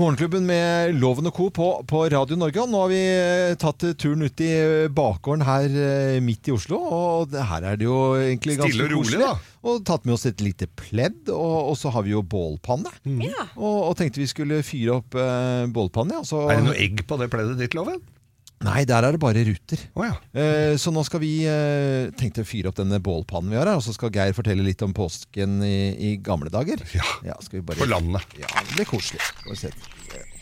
Morgenklubben med Loven og Co. på, på Radio Norge. Og nå har vi eh, tatt turen ut i bakgården her eh, midt i Oslo. Og her er det jo egentlig ganske Stille og rolig, koselig. da. Og tatt med oss et lite pledd, og, og så har vi jo bålpanne. Ja. Og, og tenkte vi skulle fyre opp eh, bålpanne. Ja, så, Er det noe egg på det pleddet ditt, Loven? Nei, der er det bare ruter. Oh, ja. Eh, så nå skal vi eh, tenkte å fyre opp denne bålpannen vi har her, og så skal Geir fortelle litt om påsken i, i gamle dager. Ja. skal vi bare... På landet. Ja, det blir koselig. Skal vi se.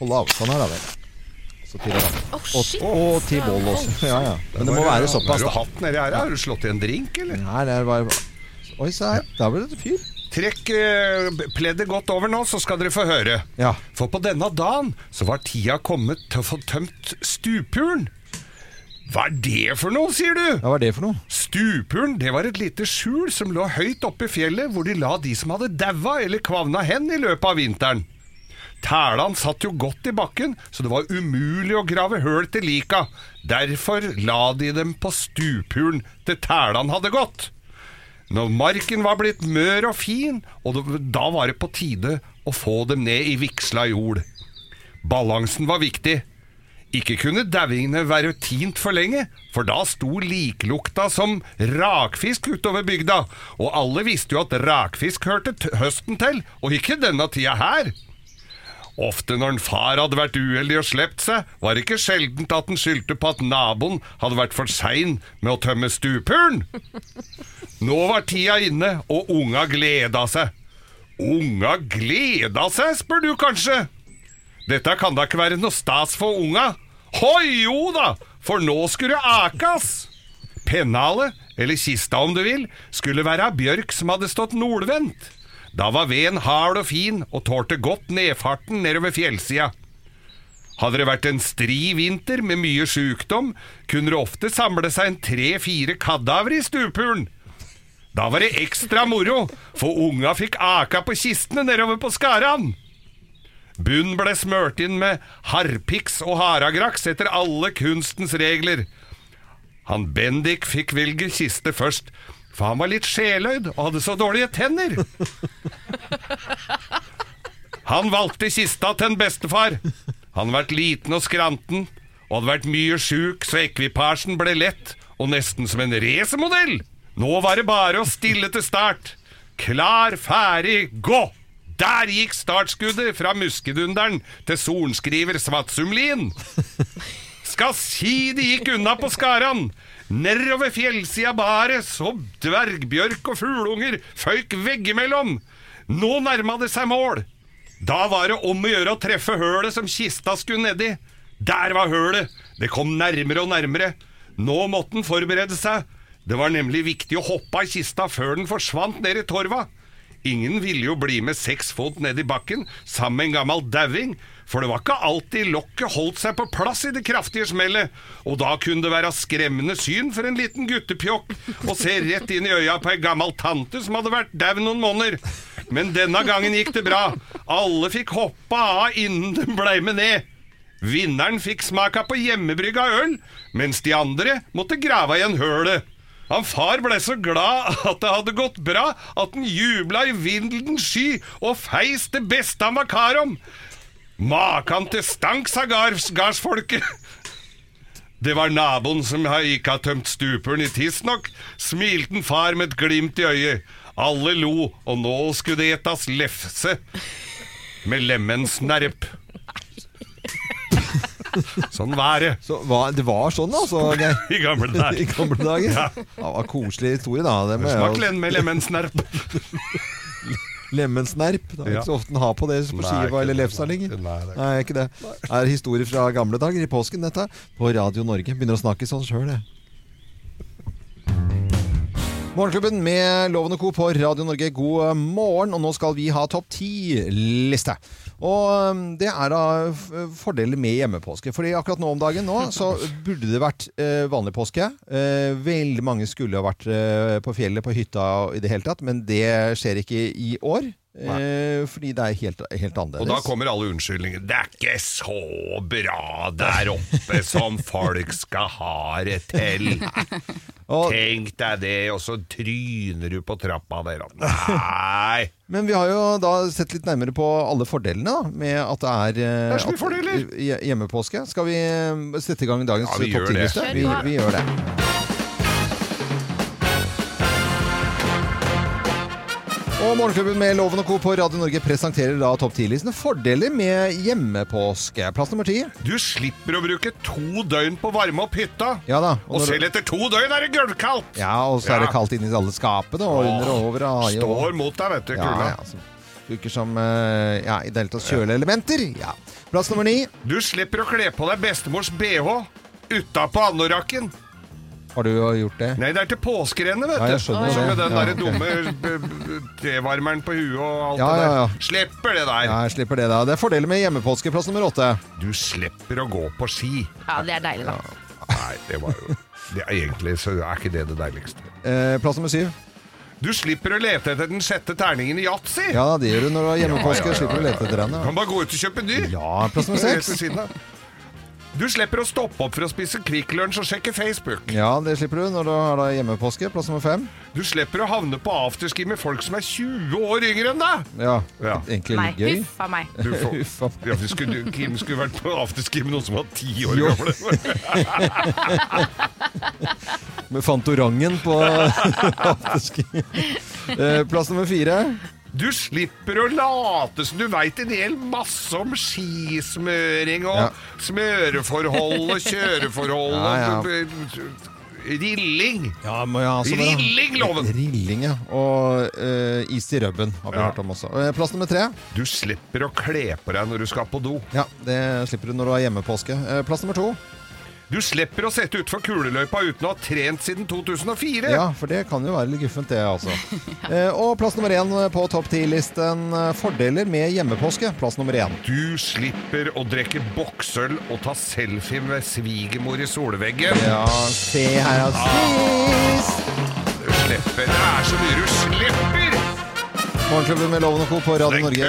Holde avstand her, da vel. Så til, Å, og, shit. og til bål også. Ja, ja. Men det må være såpass, Har du hatt nedi her? Har du slått i en drink, eller? Nei, det er bare... Oi, se her. Der ble det fyr. Trekk eh, pleddet godt over nå, så skal dere få høre. Ja. For på denne dagen så var tida kommet til å få tømt stupuren. Hva er det for noe, sier du? Ja, hva er det for noe? Stupuren det var et lite skjul som lå høyt oppe i fjellet, hvor de la de som hadde daua eller kvavna hen i løpet av vinteren. Tælan satt jo godt i bakken, så det var umulig å grave høl til lika. Derfor la de dem på stupuren til tælan hadde gått. Når marken var blitt mør og fin, og da var det på tide å få dem ned i vigsla jord. Balansen var viktig. Ikke kunne dauingene være tint for lenge, for da sto liklukta som rakfisk utover bygda, og alle visste jo at rakfisk hørte høsten til, og ikke denne tida her. Ofte når en far hadde vært uheldig og slept seg, var det ikke sjeldent at en skyldte på at naboen hadde vært for sein med å tømme stupuren. Nå var tida inne, og unga gleda seg. Unga gleda seg, spør du kanskje? Dette kan da ikke være noe stas for unga? Hoi jo da, for nå skulle akas! Pennalet, eller kista om du vil, skulle være av bjørk som hadde stått nordvendt. Da var veden hard og fin og tålte godt nedfarten nedover fjellsida. Hadde det vært en stri vinter med mye sjukdom, kunne det ofte samle seg en tre-fire kadavere i stupuren. Da var det ekstra moro, for unga fikk aka på kistene nedover på Skaran. Bunn ble smørt inn med harpiks og haragraks etter alle kunstens regler. Han Bendik fikk velge kiste først, for han var litt sjeløyd og hadde så dårlige tenner. Han valgte kista til en bestefar. Han hadde vært liten og skranten, og hadde vært mye sjuk, så ekvipasjen ble lett og nesten som en racermodell. Nå var det bare å stille til start. Klar, ferdig, gå! Der gikk startskuddet fra muskedunderen til sorenskriver Svatsumlien. Skal si det gikk unna på Skaran. Nedover fjellsida bare så dvergbjørk og fugleunger føyk veggimellom. Nå nærma det seg mål. Da var det om å gjøre å treffe hølet som kista skulle nedi. Der var hølet. Det kom nærmere og nærmere. Nå måtte den forberede seg. Det var nemlig viktig å hoppe av kista før den forsvant ned i torva. Ingen ville jo bli med seks fot ned i bakken sammen med en gammel dauing, for det var ikke alltid lokket holdt seg på plass i det kraftige smellet, og da kunne det være skremmende syn for en liten guttepjokk å se rett inn i øya på ei gammel tante som hadde vært dau noen måneder. Men denne gangen gikk det bra. Alle fikk hoppa av innen de blei med ned. Vinneren fikk smaka på hjemmebrygga øl, mens de andre måtte grave igjen hølet. Han far ble så glad at det hadde gått bra, at han jubla i vindens sky og feis det beste han var kar om. Makan til stank, sa gards, gardsfolket. Det var naboen som ikke har tømt stupuren i tidsnok, smilte far med et glimt i øyet. Alle lo, og nå skulle det etas lefse med lemmensnerp. Sånn var det Så hva, det var sånn, altså, i gamle dager. I gamle dager. Ja. Det var koselig historie, da. Det med Smak len med lemmensnerp. Lemmensnerp. Det er Ja. ikke så ofte en har på det på skiva eller lefsa lenger. Nei, det er ikke- Nei, ikke det. Det er historie fra gamle dager i påsken, dette. På Radio Norge. Begynner å snakke sånn sjøl, jeg. Morgenklubben med Loven og Co. på Radio Norge, god morgen. Og nå skal vi ha topp ti-liste. Og um, det er da fordeler med hjemmepåske. Fordi akkurat nå om dagen nå, så burde det vært eh, vanlig påske. Eh, veldig mange skulle ha vært eh, på fjellet, på hytta i det hele tatt, men det skjer ikke i år. Eh, fordi det er helt, helt annerledes. Og da kommer alle unnskyldninger. Det er ikke så bra der oppe som folk skal ha det til. Tenk deg det, og så tryner du på trappa der. Nei! Men vi har jo da sett litt nærmere på alle fordelene da, med at det er, eh, Det er så mye at- fordeler. hjemmepåske. Skal vi eh, sette i gang dagens Ja, topp 10-liste? Vi, vi gjør det. Og Morgenklubben med Loven og Co. på Radio Norge presenterer da topp 10-listen fordeler med hjemmepåske. Plass nummer ti. Du slipper å bruke to døgn på å varme opp hytta. Ja da. Og når selv etter to døgn er det gulvkaldt! Ja, og så er det Ja. kaldt inni alle skapene og under og over. Og, Står mot deg, vet du, ja, kulda. ja, så Bruker som eh, ja, i det hele tatt kjøleelementer. Ja. Plass nummer ni. Du slipper å kle på deg bestemors bh utapå anorakken. Har du gjort det? Nei, det er til påskerennet, vet du. Ja, jeg skjønner Som med den Ja, der ok. dumme tevarmeren på huet og alt Ja, det der. ja, ja. Slipper det der. Ja, jeg slipper det da. Det er fordelen med hjemmepåske. Plass nummer åtte. Du slipper å gå på ski. Ja, det er deilig, da. Nei, det var jo det er Egentlig så er ikke det det deiligste. Eh, plass nummer syv. Du slipper å lete etter den sjette terningen i yatzy. Ja, det gjør du når du har hjemmepåske. Ja, ja, ja, Slipper å lete etter den. Du Ja. kan bare gå ut og kjøpe ny. ja, plass nummer seks. Du slipper å stoppe opp for å spise Kvikk Lunsj og sjekke Facebook. Ja, det slipper du når du har deg hjemmepåske. Plass nummer fem. Du slipper å havne på afterski med folk som er 20 år yngre enn deg. Ja, Ja. egentlig Nei, gøy. Huffa meg. Du får, huffa meg. ja, skulle, Kim skulle vært på afterski med noen som var ti år Jo. gamle. Med Fantorangen på afterski. Eh, plass nummer fire. Du slipper å late som du veit en hel masse om skismøring og Ja. smøreforhold og kjøreforhold Ja, ja. og rilling. Ja, må jeg altså sånn, da. Rilling, ja. Og eh, is i rubben har vi Ja. hørt om også. Eh, plass nummer tre. Du slipper å kle på deg når du skal på do. Ja, det slipper du når du har hjemmepåske. Eh, plass nummer to. Du slipper å sette utfor kuleløypa uten å ha trent siden 2004. Ja, for det kan jo være litt guffent, det, altså. Eh, og plass nummer én på topp ti-listen. eh, Fordeler med hjemmepåske. Plass nummer én. Du slipper å drikke boksøl og ta selfie med svigermor i solveggen. Ja, se her, altså. Du slipper. Det er så mye du slipper! Morgenklubben med Loven og Co. på Radio Norge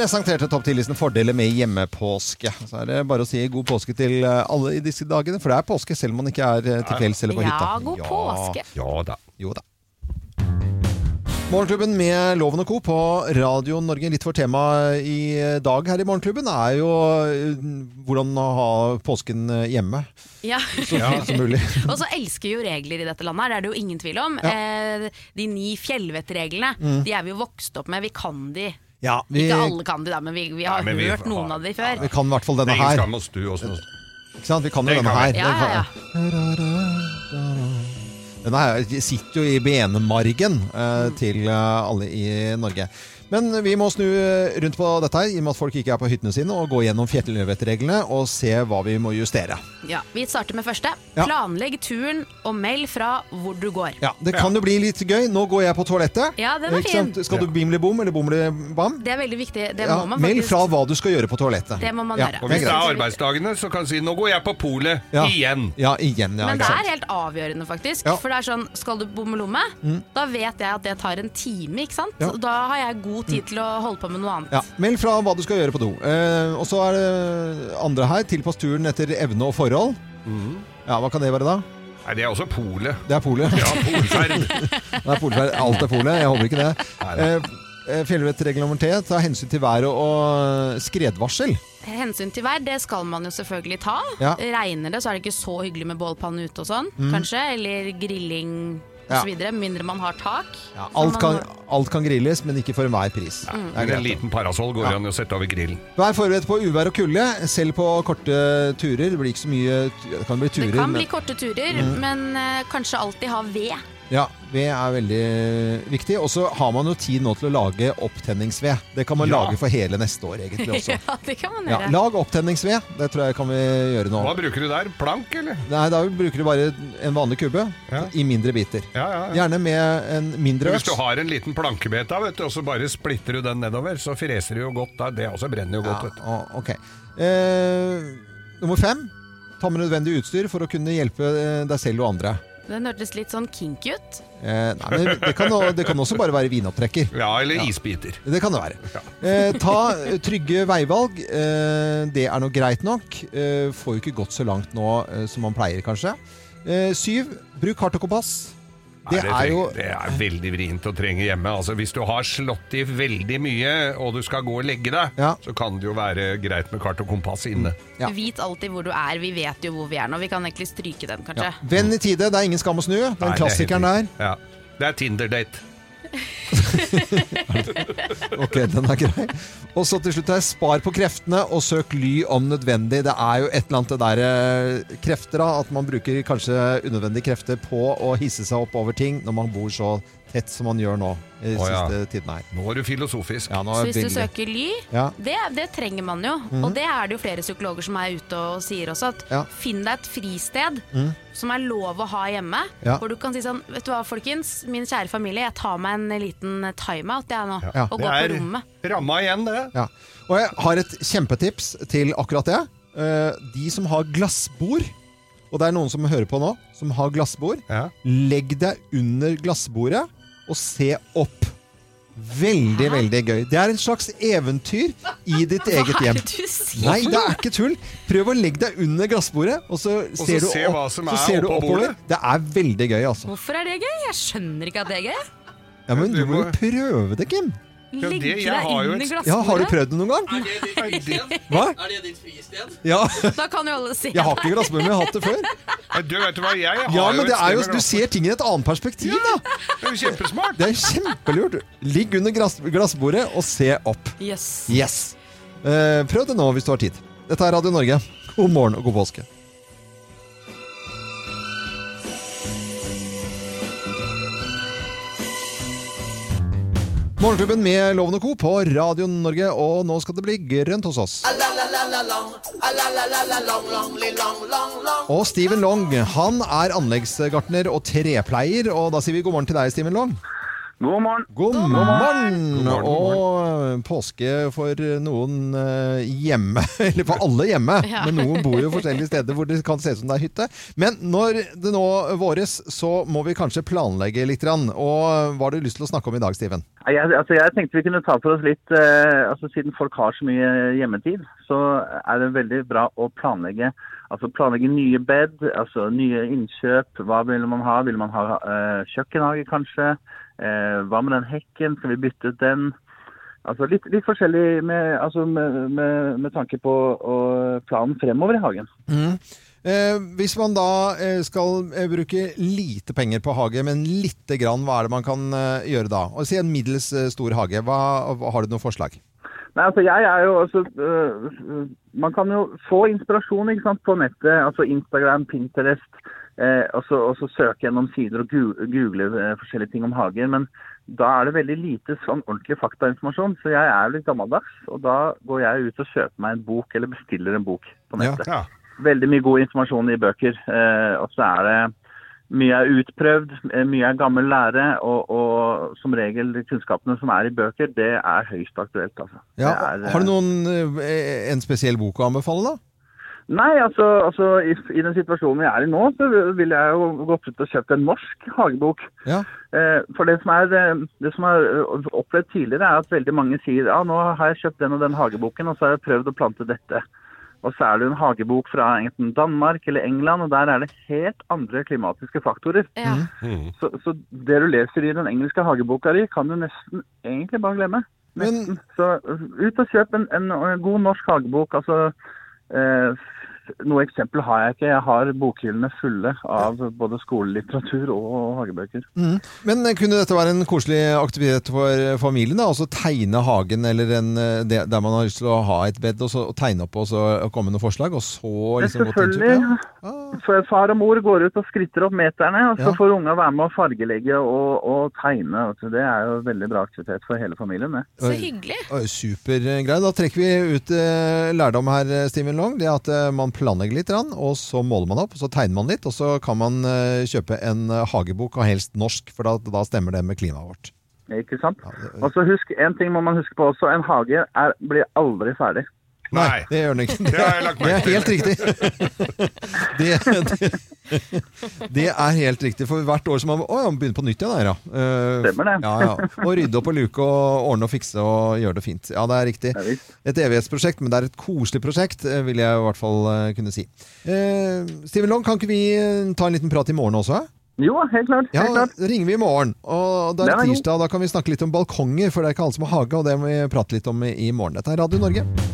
presenterte topp 10-listen fordeler med hjemmepåske. Så er det bare å si god påske til eh, alle i disse dagene, for det er påske selv om man ikke er eh, til fjells eller på hytta. Ja, god påske. Ja da. Jo da. Morgenklubben med Loven og Co. på Radio Norge. Litt for tema i dag her i Morgenklubben er jo eh, hvordan å ha påsken eh, hjemme Ja. så fint som mulig. Og så elsker jo regler i dette landet, her, det er det jo ingen tvil om. Ja. Mm. Eh, de ni fjellvettreglene, de er vi jo vokst opp med. Vi kan de. Ja, vi, Ikke alle kan de, da, men vi, vi har Nei, men vi- hørt noen av de før. vi kan i hvert fall denne her. Ikke sant? Vi kan jo denne her. Ja, ja, ja. Her sitter jo i benmargen eh, til eh, alle i Norge. Men vi må snu eh, rundt på dette her, i og med at folk ikke er på hyttene sine, og gå gjennom fjellvettreglene og se hva vi må justere. Ja, vi starter med første. Ja. Planlegg turen og meld fra hvor du går. Ja, Det kan jo bli litt gøy. Nå går jeg på toalettet. Ja, den var fin. Skal du bimli bom eller bomli bam? Det er veldig viktig. Det Ja, må man meld faktisk fra hva du skal gjøre på toalettet. Det må man Ja, gjøre. Og hvis det er arbeidsdagene, så kan du si 'nå går jeg på polet Ja. igjen'. Ja, igjen. Ja, Men det er helt avgjørende, faktisk. Ja. Mm. For det er sånn, skal du bomme lomme, da vet jeg at det tar en time, ikke sant? Ja. Mm. Da har jeg god tid til å holde på med noe annet. Ja, Meld fra hva du skal gjøre på do. Eh, og så er det andre her. Tilpass turen etter evne og forhold. Ja, Hva kan det være da? Nei, det er også polet. Det er polet. Ja, polferd. Det er polferd. Alt er polet. Jeg håper ikke det. Eh, eh, Fjellvettregel nummer tre. Ta hensyn til været og skredvarsel. Hensyn til vær, det skal man jo selvfølgelig ta. Ja. Regner det, så er det ikke så hyggelig med bålpanne ute og sånn, kanskje. Eller grilling Mm. Ja. osv. Med mindre man har tak. Ja, alt, man kan, alt kan grilles, men ikke for enhver pris. Det er en liten parasoll går ja. an å sette over grillen. Vær forberedt på uvær og kulde, selv på korte turer. Det blir ikke så mye Det kan bli turer. Det kan men- bli korte turer, Mm. men uh, kanskje alltid ha ved. Ja, ved er veldig viktig. Og så har man jo tid nå til å lage opptenningsved. Det kan man Ja. lage for hele neste år, egentlig også. ja, det kan man Ja, gjøre. lag opptenningsved. Det tror jeg kan vi gjøre nå. Hva bruker du der? Plank, eller? Nei, da bruker du bare en vanlig kubbe Ja. i mindre biter. Ja, ja, ja. Gjerne med en mindre Hvis du har en liten plankebete, vet du, og så bare splitter du den nedover, så freser det jo godt da. Det også brenner jo godt, vet du. Ok. Eh, nummer fem. Ta med nødvendig utstyr for å kunne hjelpe eh, deg selv og andre. Den hørtes litt sånn kinky ut. Eh, nei, men det kan, det kan også bare være vinopptrekker. Ja, eller isbiter. Det kan det være. Eh, ta eh, trygge veivalg. Eh, det er nå greit nok. Eh, får jo ikke gått så langt nå eh, som man pleier, kanskje. Eh, syv, bruk kart og kompass. Det det, er jo det er veldig vrient å trenge hjemme. Altså, hvis du har slått i veldig mye, og du skal gå og legge deg, Ja. så kan det jo være greit med kart og kompass inne. Ja. vet alltid hvor du er. Vi vet jo hvor vi er nå. Vi kan egentlig stryke den, kanskje. ja. Venn i tide, det er ingen skam å snu. Den Nei, er klassikeren der. Ja. Det er Tinder-date. Ok, den er grei. Og så til slutt her, spar på kreftene og søk ly om nødvendig. Det er jo et eller annet det der eh, krefter da, at man bruker kanskje unødvendige krefter på å hisse seg opp over ting når man bor så tett som man gjør nå i Å, ja. siste tiden her. Nå er du filosofisk. Ja, nå Så er hvis du søker ly, Ja. det, det trenger man jo. Og det er det jo flere psykologer som er ute og sier også. At Ja. finn deg et fristed som er lov å ha hjemme. Ja. Hvor du kan si sånn Vet du hva, folkens. Min kjære familie, jeg tar meg en liten timeout, jeg nå. Ja. Og Det går på er rommet. ramma igjen, det. Ja. Og jeg har et kjempetips til akkurat det. Eh, de som har glassbord, og det er noen som hører på nå, som har glassbord, Ja. legg deg under glassbordet og se opp. Veldig, veldig gøy. Det er en slags eventyr i ditt eget Hva er hjem. det du sier? Nei, det er ikke tull. Prøv å legge deg under glassbordet, og så så ser du, se opp, hva som så er ser du oppå oppover. bordet. Det er veldig gøy, altså. Hvorfor er det gøy? Jeg skjønner ikke at det er gøy. Ja, men Du du må jo prøve det, Kim. Det- Legge deg har inn i glassbordet. Ja, Har du prøvd det noen gang? Er det ditt fristed? Hva? Er det ditt fristed? Ja. Da kan jo alle se Jeg har ikke glassbord, men jeg har hatt det før. Du, vet du hva, jeg har Ja, men det er jo, du ser ting i et annet perspektiv, da. Det er jo kjempesmart. Det er kjempelurt. Ligg under glass, glassbordet og se opp. Yes. Yes. Uh, prøv det nå hvis du har tid. Dette er Radio Norge. God morgen og god påske. Morgenklubben med Loven og Co. på Radio Norge, og nå skal det bli grønt hos oss. Og Steven Long han er anleggsgartner og trepleier, og da sier vi god morgen til deg, Steven Long. God morgen. God morgen! God morgen, god Og påske for noen eh, hjemme. Eller for alle hjemme. Ja. Men noen bor jo forskjellige steder hvor det kan se ut som det er hytte. Men når det nå våres, så må vi kanskje planlegge litt. Og hva har du lyst til å snakke om i dag, Steven? Jeg, altså jeg tenkte vi kunne ta for oss litt eh, altså Siden folk har så mye hjemmetid, så er det veldig bra å planlegge altså planlegge nye bed, altså nye innkjøp. Hva vil man ha? Vil man ha eh, kjøkkenhage, kanskje? Eh, hva med den hekken? Skal vi bytte ut den? Altså litt, litt forskjellig med, altså med, med, med tanke på planen fremover i hagen. Eh, hvis man da eh, skal eh, bruke lite penger på hage, men lite grann, hva er det man kan gjøre da? Og Si en middels stor hage. Hva, har du noen forslag? Nei, altså jeg er jo altså øh, Man kan jo få inspirasjon sant, på nettet. Altså Instagram, Pinterest. Eh, og, så, og så søke gjennom sider og google eh, forskjellige ting om hager. Men da er det veldig lite sånn ordentlig faktainformasjon. Så jeg er litt gammeldags. Og da går jeg ut og kjøper meg en bok, eller bestiller en bok på Ja. nettet. Ja. Veldig mye god informasjon i bøker. Eh, og så er det mye er utprøvd, eh, mye er gammel lære, og, og som regel de kunnskapene som er i bøker, det er høyst aktuelt. Altså. Ja, Det er, har du eh, noen, eh, en spesiell bok å anbefale, da? Nei, altså, altså i, i den situasjonen vi er i nå, så ville jeg jo gått ut og kjøpt en norsk hagebok. Ja. Eh, for det som er eh, det som er eh, opplevd tidligere, er at veldig mange sier ja, nå har jeg kjøpt den og den hageboken, og så har jeg prøvd å plante dette. Og så er det en hagebok fra enten Danmark eller England, og der er det helt andre klimatiske faktorer. Ja. Så, så det du leser i den engelske hageboka di, kan du nesten egentlig bare glemme. Men- Så uh, ut og kjøp en, en, en god norsk hagebok. Altså, eh, noe eksempel har jeg ikke. Jeg har bokhyllene fulle av både skolelitteratur og hagebøker. Mm. Men eh, kunne dette være en koselig aktivitet for eh, familien? da? Altså tegne hagen eller en, eh, der man har lyst til å ha et bed, og så og tegne opp og så komme med noen forslag, og så liksom? Selvfølgelig. Ja. For far og mor går ut og skritter opp meterne, og så Ja. får unga være med å fargelegge og, og tegne. Altså, det er jo veldig bra aktivitet for hele familien. det. Så hyggelig. Oi, Da trekker vi ut eh, lærdom her, Stimen Long. Det at eh, man planlegger litt, og så måler man opp, så tegner man litt, og så kan man eh, kjøpe en eh, hagebok, og helst norsk, for da, da stemmer det med klimaet vårt. Ikke sant? Ja, det- Og så husk, En ting må man huske på også. En hage er, blir aldri ferdig. Nei. det gjør den ikke. Det har jeg lagt Det er helt riktig. Det, det, det er helt riktig, for hvert år som man Å, ja, man begynner på nytt igjen ja. Uh, Stemmer det. Ja, ja. Og rydde opp og luke og ordne og fikse og gjøre det fint. Ja, det er riktig. Et evighetsprosjekt, men det er et koselig prosjekt, eh, vil jeg i hvert fall eh, kunne si. Uh, Steven Long, kan ikke vi ta en liten prat i morgen også? Jo, helt klart. Ja, helt klart. da ringer vi i morgen. Og da er det tirsdag, da kan vi snakke litt om balkonger, for det er ikke alle som har hage, og det må vi prate litt om i morgen. Dette er Radio Norge.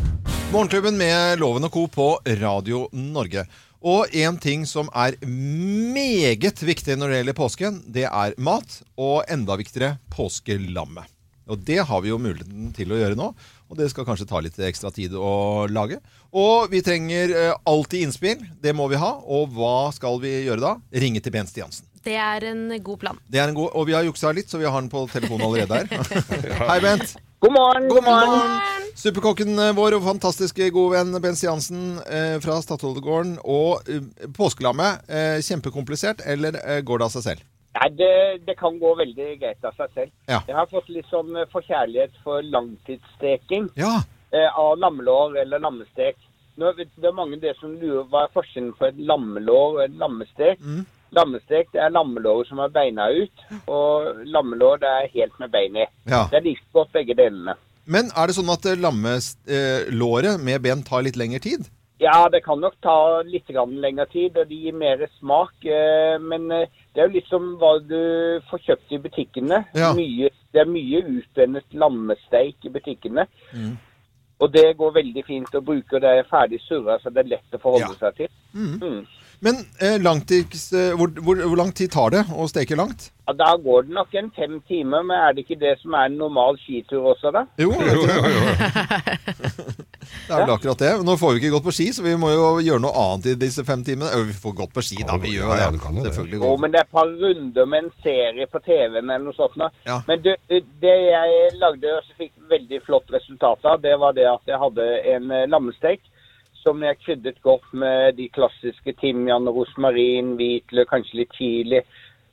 Morgenklubben med Loven og Co. på Radio Norge. Og en ting som er meget viktig når det gjelder påsken, det er mat, og enda viktigere påskelammet. Og det har vi jo muligheten til å gjøre nå, og det skal kanskje ta litt ekstra tid å lage. Og vi trenger eh, alltid innspill, det må vi ha. Og hva skal vi gjøre da? Ringe til Bent Stiansen. Det er en god plan. Det er en god, og vi har juksa litt, så vi har den på telefonen allerede her. Hei, Bent. God morgen, god morgen. Superkokken eh, vår og fantastiske gode venn Bens Jansen eh, fra Statoilegården. Og eh, påskelammet, eh, kjempekomplisert, eller eh, går det av seg selv? Nei, det, det kan gå veldig greit av seg selv. Ja. Jeg har fått litt sånn eh, forkjærlighet for langtidssteking Ja. av lammelår eller lammestek. Nå, det er mange det som lurer hva er forskjellen på et lammelår og en lammestek. Mm. Lammestek det er lammelåret som er beina ut, og lammelår det er helt med bein i. ja. Det er like godt begge delene. Men er det sånn at eh, lammelåret med ben tar litt lengre tid? Ja, det kan nok ta litt lengre tid, og det gir mer smak. eh, Men eh, det er jo litt som hva du får kjøpt i butikkene. Ja. Mye, det er mye utvendet lammesteik i butikkene. Mm. Og det går veldig fint å bruke, og det er ferdig surra, så det er lett å forholde Ja. seg til. Mm. Men eh, langtids, eh, hvor, hvor, hvor lang tid tar det å steke langt? Ja, da går det nok en fem timer, men er det ikke det som er en normal skitur også, da? Jo, Jo, jo, jo. det er vel akkurat det. Nå får vi ikke gått på ski, så vi må jo gjøre noe annet i disse fem timene. Vi får gått på ski, da. Vi gjør Ja, det. Selvfølgelig. Jo, men det er et par runder med en serie på TV-en eller noe sånt. Ja. Men det, det jeg lagde og så fikk veldig flott resultat av, det var det at jeg hadde en eh, lammestek som jeg krydret godt med de klassiske timian, rosmarin, hvitløk, kanskje litt chili.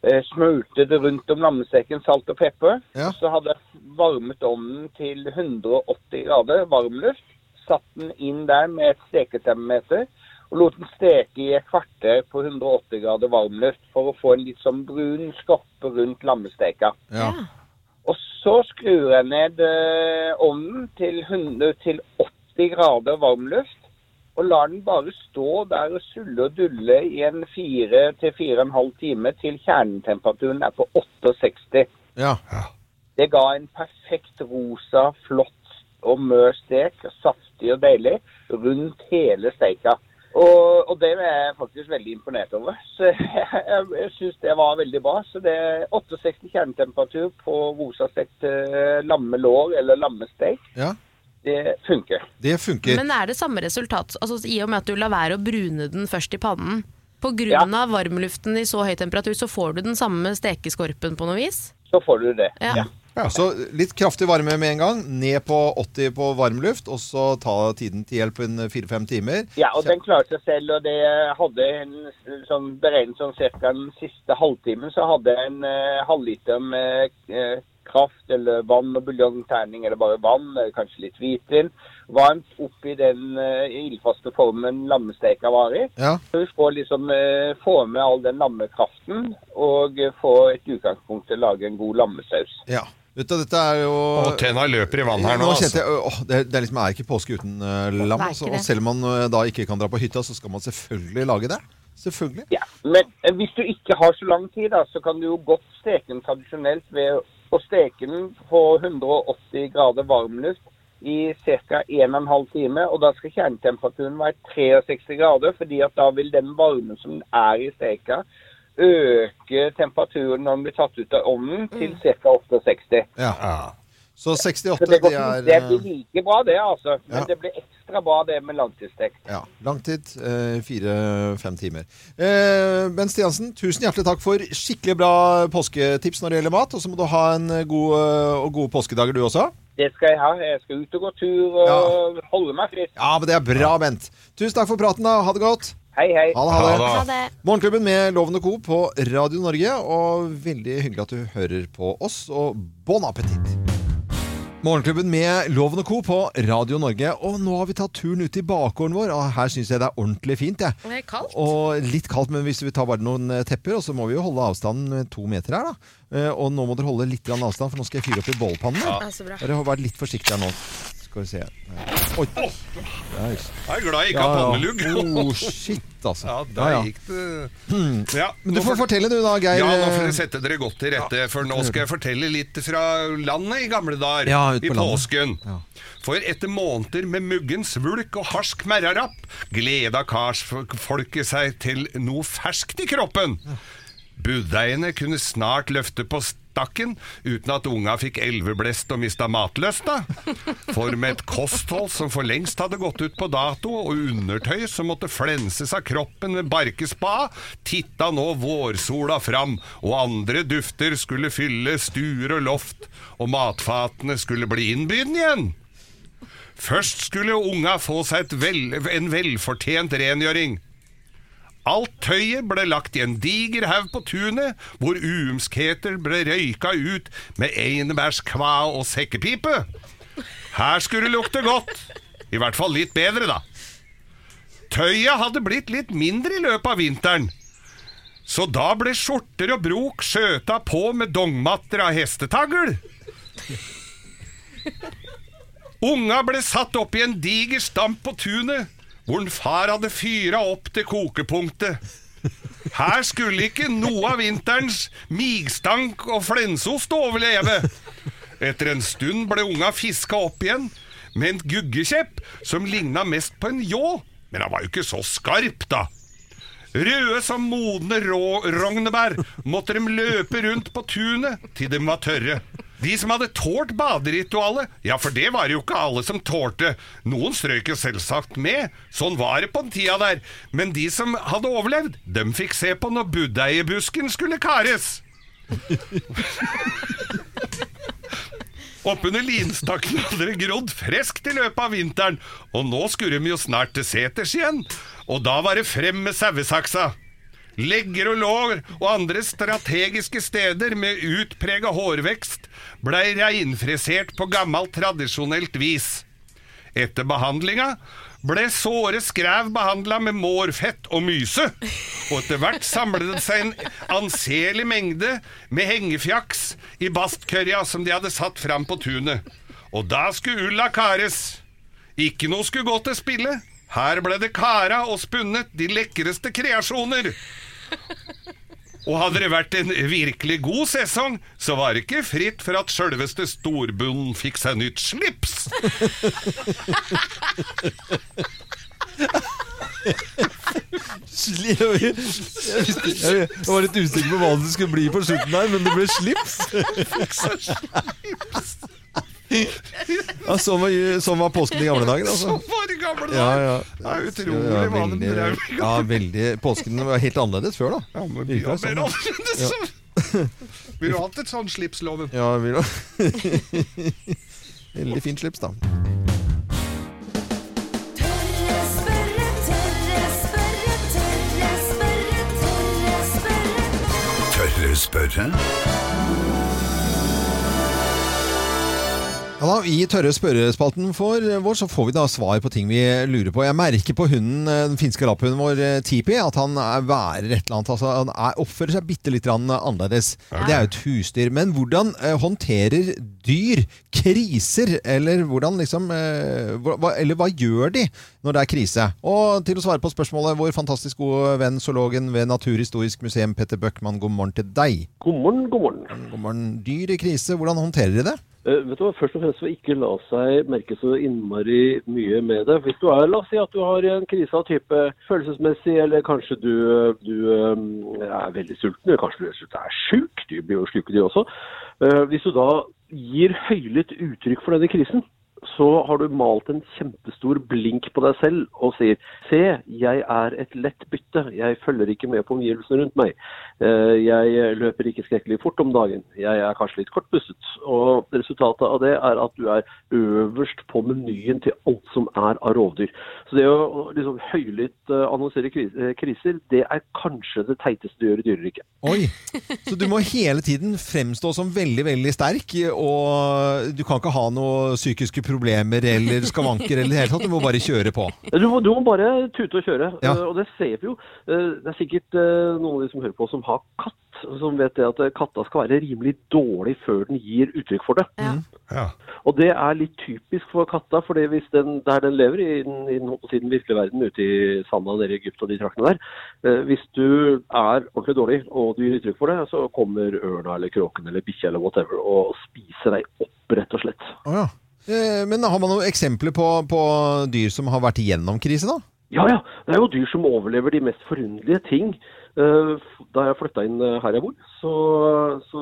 Eh, Smurte det rundt om lammesteken, salt og pepper. Ja. Så hadde jeg varmet ovnen til 180 grader varmluft. Satt den inn der med et steketermometer og lot den steke i et kvarter på 180 grader varmluft for å få en litt sånn brun skorpe rundt lammesteka. Ja. Og så skrur jeg ned eh, ovnen til, 100, til 80 grader varmluft, og lar den bare stå der og sulle og dulle i en fire til fire og en halv time til kjernetemperaturen er på 68. Ja. Det ga en perfekt rosa, flott og mør stek, saftig og deilig, rundt hele steika. Og, og det er jeg faktisk veldig imponert over. Så jeg, jeg, jeg syns det var veldig bra. Så det er 68 kjernetemperatur på rosastekt eh, lammelår eller lammesteik. ja. Det funker. Det funker. Men er det samme resultat, altså i og med at du lar være å brune den først i pannen? På grunn av varmluften i så høy temperatur, så får du den samme stekeskorpen på noe vis? Så får du det. Ja. Ja. Så litt kraftig varme med en gang. Ned på 80 på varmluft, og så ta tiden til hjelp en fire-fem timer. Ja, og den klarte seg selv. Og det hadde en sånn beregnet sånn cirka den siste halvtimen, så hadde jeg en eh, halvliter med eh, kraft eller vann og buljongterning, eller bare vann, eller kanskje litt hvitvin. Varmt oppi den uh, ildfaste formen lammesteka var i. Ja. Så vi får liksom uh, få med all den lammekraften, og uh, få et utgangspunkt til å lage en god lammesaus. ja. Vet du, dette er jo Og tenna løper i vann her nå. Nå Altså. jeg, åh, det, det er liksom, er ikke påske uten uh, lam. Altså, og selv om man da ikke kan dra på hytta, så skal man selvfølgelig lage det. Selvfølgelig. Ja, Men hvis du ikke har så lang tid, da, så kan du jo godt steke den tradisjonelt ved å steke den på 180 grader varmluft i ca. 1,5 time. Og da skal kjernetemperaturen være 63 grader, fordi at da vil den varmen som er i steka, øke temperaturen når den blir tatt ut av ovnen, til ca. 68. Ja. Ja. Så Så 68, det, det går, er det eh, blir like bra, det, altså. Men Ja. det blir ekstra bra, det med langtidsstekt. ja, langtid. Eh, Fire-fem timer. Eh, Bent Stiansen, tusen hjertelig takk for skikkelig bra påsketips når det gjelder mat. Og så må du ha en god, eh, og gode påskedager, du også. Det skal jeg ha. Jeg skal ut og gå tur og holde meg frisk. Ja, men det er bra, Bent. Tusen takk for praten, da. Ha det godt. Hei, hei. Ha det. Ha Ha det. det. Ha det. Morgenklubben med Loven og Co. på Radio Norge. Og veldig hyggelig at du hører på oss, og bon appétit! Morgenklubben med Loven og Co. på Radio Norge. Og nå har vi tatt turen ut i bakgården vår, og her syns jeg det er ordentlig fint. Jeg. Det er kaldt. Og litt kaldt, men hvis vi tar bare noen eh, tepper, og så må vi jo holde avstanden to meter her, da. Eh, Og nå må dere holde litt avstand, for nå skal jeg fyre opp i bålpannen. Ja, så. Dere har vært litt forsiktige her nå. Skal vi se. Oi. Jeg er glad jeg ikke Ja, har ja. pannelugg. Oh, shit, altså. Ja, Ja, der ja. gikk det ja, Men du får fortelle du da, Geir. Ja, nå får jeg dere sette dere godt til rette, for nå skal jeg fortelle litt fra landet i gamle dager. Ja, ut I påsken. Ja. For etter måneder med muggen svulk og harsk merrarapp, gleda karsfolket seg til noe ferskt i kroppen. Budeiene kunne snart løfte på stakken uten at unga fikk elveblest og mista matlysta. For med et kosthold som for lengst hadde gått ut på dato, og undertøy som måtte flenses av kroppen med barkespa, titta nå vårsola fram, og andre dufter skulle fylle stuer og loft, og matfatene skulle bli innbydende igjen. Først skulle unga få seg vel, en velfortjent rengjøring. Alt tøyet ble lagt i en diger haug på tunet, hvor uumskheter ble røyka ut med einebærskva og sekkepipe. Her skulle det lukte godt. I hvert fall litt bedre, da. Tøyet hadde blitt litt mindre i løpet av vinteren. Så da ble skjorter og brok skjøta på med dongmatter av hestetagl. Unga ble satt opp i en diger stamp på tunet, hvor en far hadde fyra opp til kokepunktet. Her skulle ikke noe av vinterens migstank og flensost overleve. Etter en stund ble unga fiska opp igjen med en guggekjepp som ligna mest på en ljå, men han var jo ikke så skarp, da. Røde som modne rå rognebær måtte de løpe rundt på tunet til de var tørre. De som hadde tålt baderitualet, ja, for det var jo ikke alle som tålte. Noen strøk jo selvsagt med, sånn var det på den tida der. Men de som hadde overlevd, dem fikk se på når budeiebusken skulle kares. Oppunder linstakken hadde det grodd friskt i løpet av vinteren, og nå skulle de jo snart til seters igjen. Og da var det frem med sauesaksa. Legger og lår og andre strategiske steder med utprega hårvekst blei reinfrisert på gammelt, tradisjonelt vis. Etter behandlinga ble såre skræv behandla med mårfett og myse, og etter hvert samlet det seg en anselig mengde med hengefjaks i bastkørja som de hadde satt fram på tunet. Og da skulle ulla kares. Ikke noe skulle gå til spille. Her ble det kara og spunnet de lekreste kreasjoner. Og hadde det vært en virkelig god sesong, så var det ikke fritt for at sjølveste storbunnen fikk seg nytt slips. Sli- Jeg var litt usikker på hva det skulle bli på slutten der, men det ble slips. Sånn var, sånn var påsken i gamle dager, altså. Ja, ja. Det er utrolig Ja, hva de drev med. ja, veldig Påsken var helt annerledes før, da. Ja, men vi Virker har det mer sånn? annerledes. Vi har hatt et sånt slips, Loven. Ja, vi da. Veldig fint slips, da. Tørre spørre, tørre spørre, Ja da, I tørre spørrespalten for vår så får vi da svar på ting vi lurer på. Jeg merker på hunden, eh, den finske lapphunden vår, eh, Tipi, at han er værer et eller annet. Altså, han er, oppfører seg bitte litt annerledes. annerledes. Det er jo et husdyr. Men hvordan eh, håndterer dyr kriser? Eller hvordan liksom eh, hva- Eller hva gjør de når det er krise? Og til å svare på spørsmålet, vår fantastisk gode venn zoologen ved Naturhistorisk museum, Petter Bøckmann, god morgen til deg. God morgen, god morgen. God morgen. Dyr i krise, hvordan håndterer de det? Eh, vet du hva, Først og fremst for ikke la seg merke så innmari mye med det. Hvis du er, La oss si at du har en krise av type følelsesmessig, eller kanskje du, du eh, er veldig sulten, eller kanskje du er sjuk. du blir jo sluket de også. Eh, Hvis du da gir høylytt uttrykk for denne krisen, så har du malt en kjempestor blink på deg selv og sier Se, jeg er et lett bytte. Jeg følger ikke med på omgivelsene rundt meg. Eh, Jeg løper ikke skrekkelig fort om dagen. Jeg er kanskje litt kortpustet. Og resultatet av det er at du er øverst på menyen til alt som er av rovdyr. Så det å liksom høylytt eh, annonsere eh, kriser, det er kanskje det teiteste du gjør i dyreriket. Oi! Så du må hele tiden fremstå som veldig, veldig sterk, og du kan ikke ha noen psykiske problemer eller skavanker eller i det hele tatt. Du må bare kjøre på. Du må, du må bare tute og kjøre, Ja. eh, og det ser vi jo. Eh, Det er sikkert eh, noen av de som hører på som har katt, som vet det at katta skal være rimelig dårlig før den gir uttrykk for det. Ja. Og det er litt typisk for katta, for hvis den, der den lever, i den, i den, si, den virkelige verden ute i sanda nede i Egypt og de traktene der, eh, hvis du er ordentlig dårlig og du gir uttrykk for det, så kommer ørna eller kråken eller bikkja eller whatever og spiser deg opp, rett og slett. Oh, ja. Eh, Men har man noen eksempler på, på dyr som har vært igjennom krise, da? Ja, ja. Det er jo dyr som overlever de mest forunderlige ting. Eh, Da jeg flytta inn eh, her jeg bor, så, så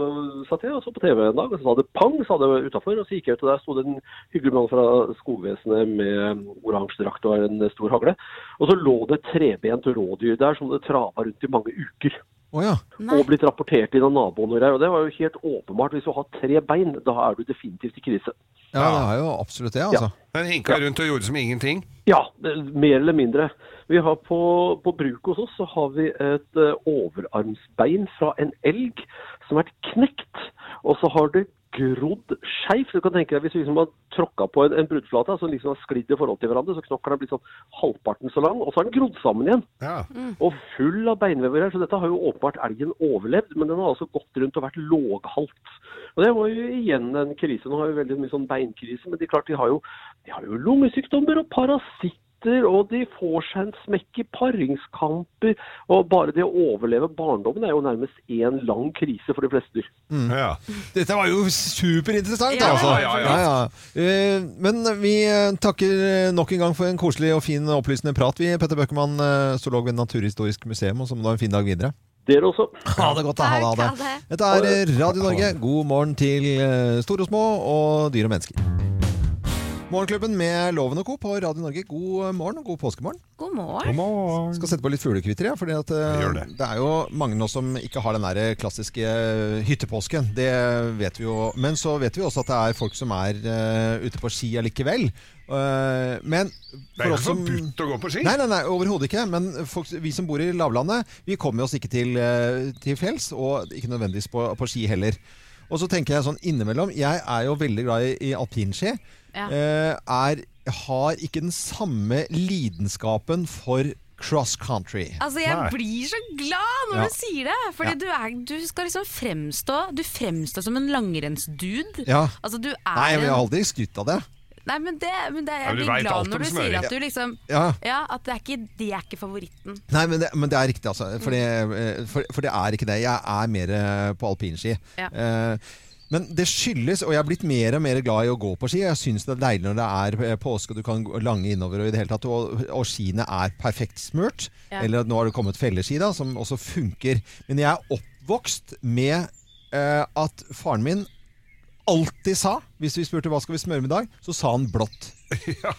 satt jeg og så på TV en dag, og så sa det pang, sa det utafor. Og så gikk jeg ut, og der sto det en hyggelig mann fra skogvesenet med oransje drakt og en stor hagle. Og så lå det et trebent rådyr der som det trava rundt i mange uker. Å ja. Og blitt rapportert inn av naboen og. Og det var jo helt åpenbart. Hvis du har tre bein, da er du definitivt i krise. Ja, det er jo absolutt det, altså. Den hinka rundt og gjorde som ingenting. Ja, mer eller mindre. Vi har på, på bruk hos oss så har vi et eh, overarmsbein fra en elg som har vært knekt. Og så har det grodd skeivt. Du kan tenke deg hvis vi liksom har tråkka på en, en bruddflate som liksom har sklidd i forhold til hverandre, så knokkelen den blitt sånn halvparten så lang, og så har den grodd sammen igjen. Ja. Og full av beinvever her, så dette har jo åpenbart elgen overlevd, men den har altså gått rundt og vært låghalt. Og det var jo igjen en krise. Nå har vi veldig mye sånn beinkrise, men de, klart, de, har jo, de har jo lungesykdommer og parasitter, og de får seg en smekk i paringskamper. Og bare det å overleve barndommen er jo nærmest én lang krise for de fleste dyr. Ja. Dette var jo superinteressant, Ja, altså. ja, ja. ja. Eh, Men vi eh, takker nok en gang for en koselig og fin opplysende prat, vi, Petter Bøckmann, eh, zoolog ved Naturhistorisk museum, og så må du ha en fin dag videre. Dere også. Ha det godt, da. Ha det, ha det. Dette er eh, Radio Norge. God morgen til eh, store og små, og dyr og mennesker. Morgenklubben med Loven og Co. på Radio Norge. God morgen og god påskemorgen. God morgen. God morgen. Skal sette på litt fuglekvitter, ja, for at, eh, det. det er jo mange nå som ikke har den der klassiske eh, hyttepåsken. Det vet vi jo. Men så vet vi også at det er folk som er uh, ute på ski allikevel. Eh, men Det er ikke ikke forbudt å gå på ski. Nei, nei, nei, overhodet ikke. Men folk, vi som bor i lavlandet, vi kommer oss ikke til, til fjells, og ikke nødvendigvis på, på ski heller. Og så tenker jeg sånn innimellom Jeg er jo veldig glad i, i alpinski. Ja. Eh, er, har ikke den samme lidenskapen for cross country. Altså, jeg Nei. blir så glad når Ja. du sier det! Fordi Ja. du, er, du skal liksom fremstå Du fremstår som en langrennsdude. Ja. Altså, du er Nei, men jeg har aldri skrytt av det. Nei, men det, men det jeg blir ja, glad når du sier at du liksom Ja. Ja, at det er ikke, det er ikke favoritten. Nei, men det, men det er riktig, altså. For det, eh, for, for det er ikke det. Jeg er mer eh, på alpinski. Ja. Eh, men det skyldes, og jeg er blitt mer og mer glad i å gå på ski. Jeg syns det er deilig når det er eh, påske og du kan lange innover og i det hele tatt, og, og skiene er perfekt smurt. Ja. Eller nå har det kommet felleski da, som også funker. Men jeg er oppvokst med eh, at faren min alltid sa, hvis vi spurte hva skal vi smøre med i dag, så sa han blått. Ja.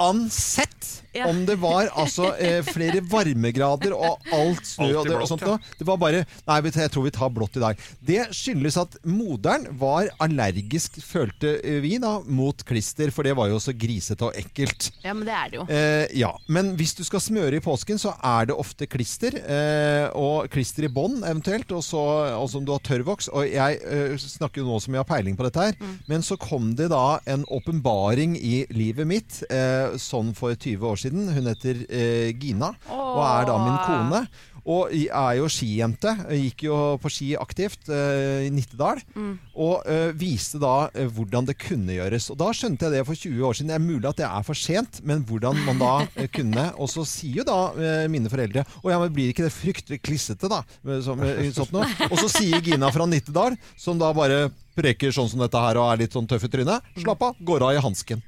Uansett Ja. om det var altså eh, flere varmegrader og alt snø og, det, og sånt noe. Det var bare Nei, jeg tror vi tar blått i dag. Det skyldes at moderen var allergisk, følte vi, da, mot klister, for det var jo så grisete og ekkelt. Ja, men det er det jo. Eh, ja, men hvis du skal smøre i påsken, så er det ofte klister. Eh, og klister i bånn eventuelt, og så om du har tørrvoks. Og jeg eh, snakker jo nå som jeg har peiling på dette her, men så kom det da en åpenbaring i livet mitt, eh, sånn for 20 år siden. Hun heter eh, Gina, og er da min kone. Og er jo skijente. Gikk jo på ski aktivt eh, i Nittedal. Og eh, viste da eh, hvordan det kunne gjøres. Og da skjønte jeg det for 20 år siden. Det er mulig at det er for sent, men hvordan man da eh, kunne. Og så sier jo da eh, mine foreldre Å ja, men blir ikke det fryktelig klissete, da? eh, Som, sånn? Og så sier Gina fra Nittedal, som da bare preker sånn som dette her og er litt sånn tøff i trynet, slapp av, går av i hansken.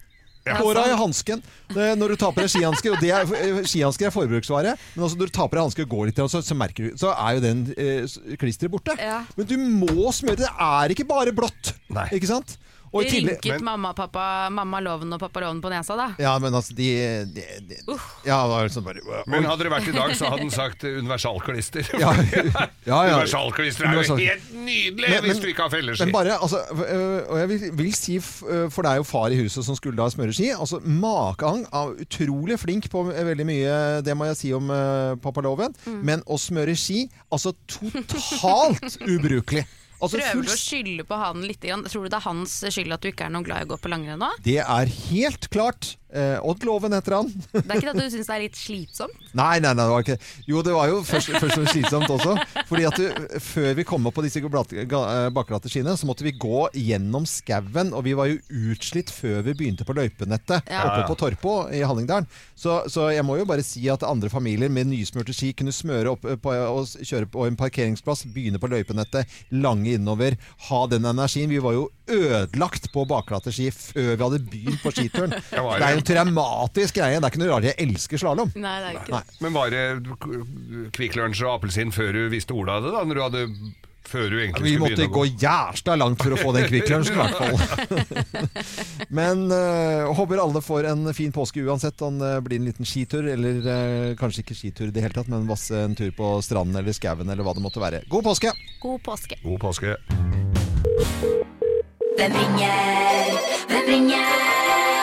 Går av i hansken når du tar på deg skihansker. Er, eh, skihansker er forbruksvare, men altså når du tar på deg hansker og går litt, så, så merker du Så er jo den eh, klisteret borte. Ja. Men du må smøre. Det er ikke bare blått. Nei. Ikke sant? Og i tillegg Rynket mamma, pappa, mamma Loven og pappa Loven på nesa, da? Ja, men altså, de, de, de Ja, det var sånn bare Men hadde det vært i dag, så hadde han sagt eh, universalklister. Ja, ja, ja. Universalklister er jo Universal- helt nydelig Men- hvis du ikke har felleski. Men bare, altså, øh, og jeg vil, vil si, for det er jo far i huset som skulle da smøre ski, altså Makan av utrolig flink på veldig mye, det må jeg si om øh, pappa Loven, men å smøre ski, altså totalt ubrukelig. Altså Prøver du å skylde på han litt? Tror du det er hans skyld at du ikke er noe glad i å gå på langrenn nå? Det er helt klart. Eh, Odd Loven heter han. Det er ikke det at du syns det er litt slitsomt? Nei, nei, nei, det var ikke Jo, det var jo først, først og slitsomt også. Fordi at du, før vi kom opp på disse eh, bakglatte skiene, så måtte vi gå gjennom skauen, og vi var jo utslitt før vi begynte på løypenettet Ja. oppe på Torpo i Hallingdalen. Så, så jeg må jo bare si at andre familier med nysmurte ski kunne smøre opp eh, på, og kjøre på en parkeringsplass, begynne på løypenettet, lange innover, ha den energien. Vi var jo ødelagt på baklatteski før vi hadde begynt på skituren. Det var er jo en traumatisk greie. Det er ikke noe rart jeg elsker slalåm. Nei, det er ikke. Men var det Kvikk Lunsj og appelsin før du visste ordet av det? da? Når du hadde før du egentlig Vi skulle måtte å gå jævla langt for å få den Kvikk Lunsjen, i hvert fall. Men uh, håper alle får en fin påske uansett om det blir en liten skitur, eller uh, kanskje ikke skitur i det hele tatt, men masse en tur på stranden eller skauen eller hva det måtte være. God påske! God påske. God påske. Hvem ringer? Hvem ringer?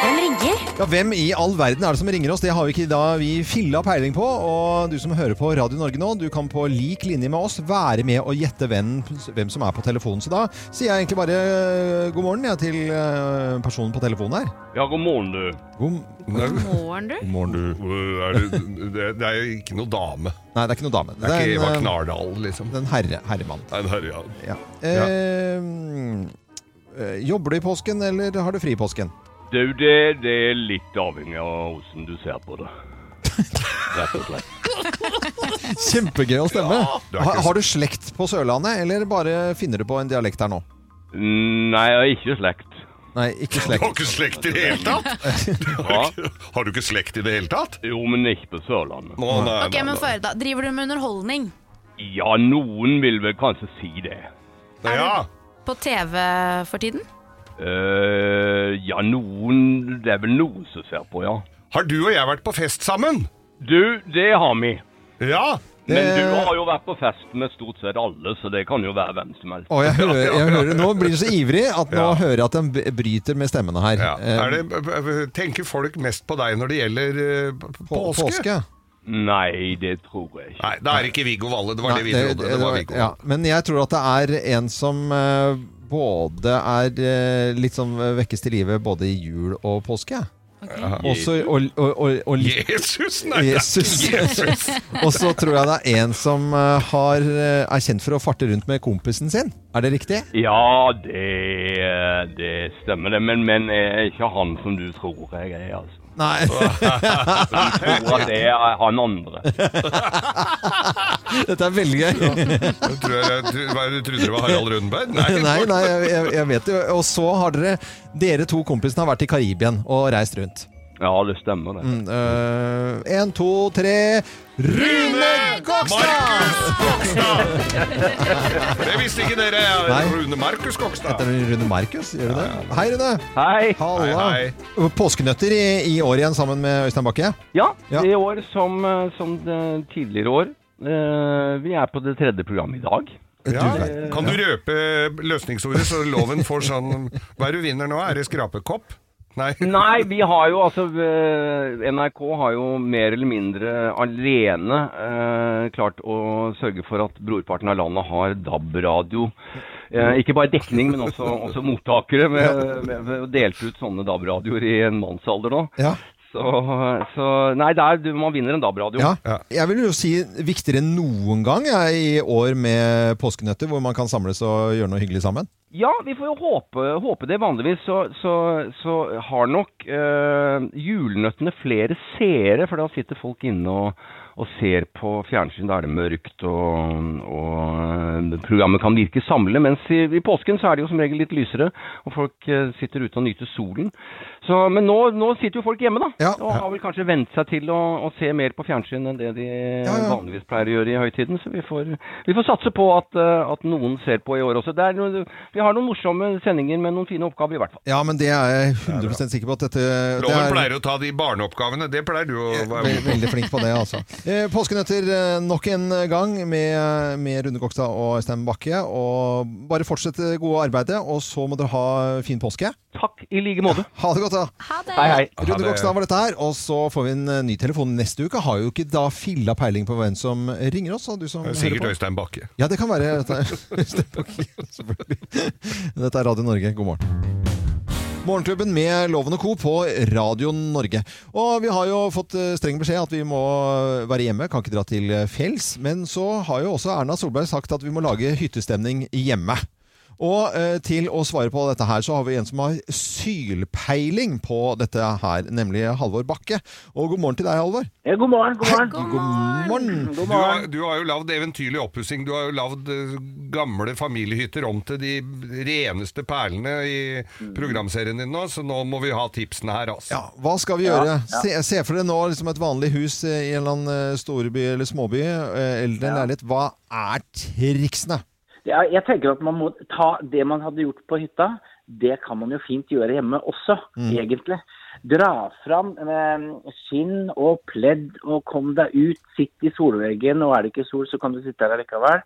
Hvem ringer? Ja, Hvem i all verden er det som ringer oss? Det har vi ikke da vi filla peiling på. Og du som hører på Radio Norge nå, du kan på lik linje med oss være med og gjette hvem, hvem som er på telefonen. Så da sier jeg egentlig bare øh, god morgen ja, til øh, personen på telefonen her. Ja, god morgen, du. God, God morgen, du. god morgen, du. Er det, det, det er jo ikke noe dame. Nei, det er ikke noe dame. Det er ikke Eva en, øh, Knardal, liksom. det er en herre, herremann. Det er, ja. Ja. Eh, eh, jobber du i påsken, eller har du fri i påsken? Du, det, det er litt avhengig av hvordan du ser på det. Rett og slett. Kjempegøy å stemme. Ja, ikke- har du slekt på Sørlandet, eller bare finner du på en dialekt her nå? Nei, jeg har ikke slekt. Nei, ikke Du har ikke slekt i det hele tatt? Ja. Har du ikke slekt i det hele tatt? Jo, men ikke på Sørlandet. Nå, nei, Ok, nei, men nei. få høre, da. Driver du med underholdning? Ja, noen vil vel kanskje si det. Ja. På TV for tiden? Uh, ja, noen Det er vel noen som ser på, ja. Har du og jeg vært på fest sammen? Du, det har vi. Ja. Men du har jo vært på fest med stort sett alle, så det kan jo være hvem som helst. Å, jeg hører, jeg hører, nå blir du så ivrig at nå Ja. hører jeg at den bryter med stemmene her. ja. Eh, Er det, tenker folk mest på deg når det gjelder eh, på, påske? påske? Nei, det tror jeg ikke. Nei, det er ikke Viggo Valle. Det var det vi trodde. Det var Viggo. ja, men jeg tror at det er en som eh, både er eh, litt sånn vekkes til live både i jul og påske. Også, og, og, og, og litt Jesus, nei! Jesus. Jesus. Og så tror jeg det er en som eh, har, er kjent for å farte rundt med kompisen sin. Er det riktig? Ja, det, det stemmer det, men, men jeg er ikke han som du tror jeg er, altså. Nei. Du tror at det er han andre. Dette er veldig gøy. Jeg tror jeg, jeg, hva, du trodde det var Harald Rundberg? Nei. Nei, nei, jeg, jeg- jeg vet det. Og så har dere Dere to kompisene har vært i Karibien og reist rundt. Ja, det stemmer det. Mm, øh, en, to, tre Rune Gokstad! Markus Gokstad! Det visste ikke dere. Nei. Rune Markus Gokstad. Heter du Rune Markus? Gjør du det? Hei, Rune. Hei! Halla. Hei, Påskenøtter i, i år igjen sammen med Øystein Bakke. Ja, Ja. i år som, eh, som tidligere år. Eh, vi er på det tredje programmet i dag. Ja. Kan du røpe løsningsordet, så loven får sånn Hva er du vinner nå? Er det skrapekopp? Nei. Nei, vi har jo altså eh, NRK har jo mer eller mindre alene eh, klart å sørge for at brorparten av landet har DAB-radio. Eh, ikke bare dekning, men også, også mottakere. Med, med, med, delt ut sånne DAB-radioer i en mannsalder nå. Ja. Så, så Nei, det er, du, man vinner en DAB-radio. Ja. Jeg vil jo si viktigere enn noen gang jeg, i år med påskenøtter, hvor man kan samles og gjøre noe hyggelig sammen. Ja, vi får jo håpe, håpe det. Vanligvis så, så, så har nok øh, julenøttene flere seere, for da sitter folk inne og, og ser på fjernsyn. Da er det mørkt, og, og eh, programmet kan virke samlende. Mens i, i påsken så er det jo som regel litt lysere, og folk eh, sitter ute og nyter solen. Så, men nå, nå sitter jo folk hjemme, da. Ja. Og har vel kanskje vent seg til å, å se mer på fjernsyn enn det de ja. vanligvis pleier å gjøre i høytiden. Så vi får, vi får satse på at, eh, at noen ser på i år også. Det er, noe- vi har noen morsomme sendinger med noen fine oppgaver, i hvert fall. Ja, men det er jeg 100 sikker på at dette det er, pleier å ta de barneoppgavene. Det pleier du å være veldig flink på det, altså. Eh, påskenøtter eh, nok en gang med, med Rune Kokstad og Øystein Bakke. Og bare fortsett det gode arbeidet, og så må dere ha fin påske. Takk i like måte. Ha det godt, da. Ha det! Hei, hei. Rune Gokstad. Kokstad var dette her, og så får vi en eh, ny telefon neste uke. Har jo ikke da filla peiling på hvem som ringer oss, du som Sikkert. Øystein Bakke. Ja, det kan være. Øystein Bakke, selvfølgelig. Dette er Radio Norge. God morgen. Morgenklubben med Loven og Co. på Radio Norge. Og vi har jo fått eh, streng beskjed at vi må være hjemme, kan ikke dra til fjells. Men så har jo også Erna Solberg sagt at vi må lage hyttestemning hjemme. Og eh, til å svare på dette her, så har vi en som har sylpeiling på dette her, nemlig Halvor Bakke. Og god morgen til deg, Halvor. Ja, god morgen, god morgen. God morgen. God Du har, du har jo lagd eventyrlig oppussing. Du har jo lagd eh, gamle familiehytter om til de reneste perlene i programserien din nå, så nå må vi ha tipsene her, altså. Ja, hva skal vi gjøre? Se, se for deg nå liksom et vanlig hus i en eller annen eh, storby eller småby, eh, eller en leilighet. Hva er triksene? Ja, jeg tenker at man må ta det man hadde gjort på hytta, det kan man jo fint gjøre hjemme også, egentlig. Dra fram eh, skinn og pledd og kom deg ut. Sitt i solveggen, og er det ikke sol, så kan du sitte der likevel.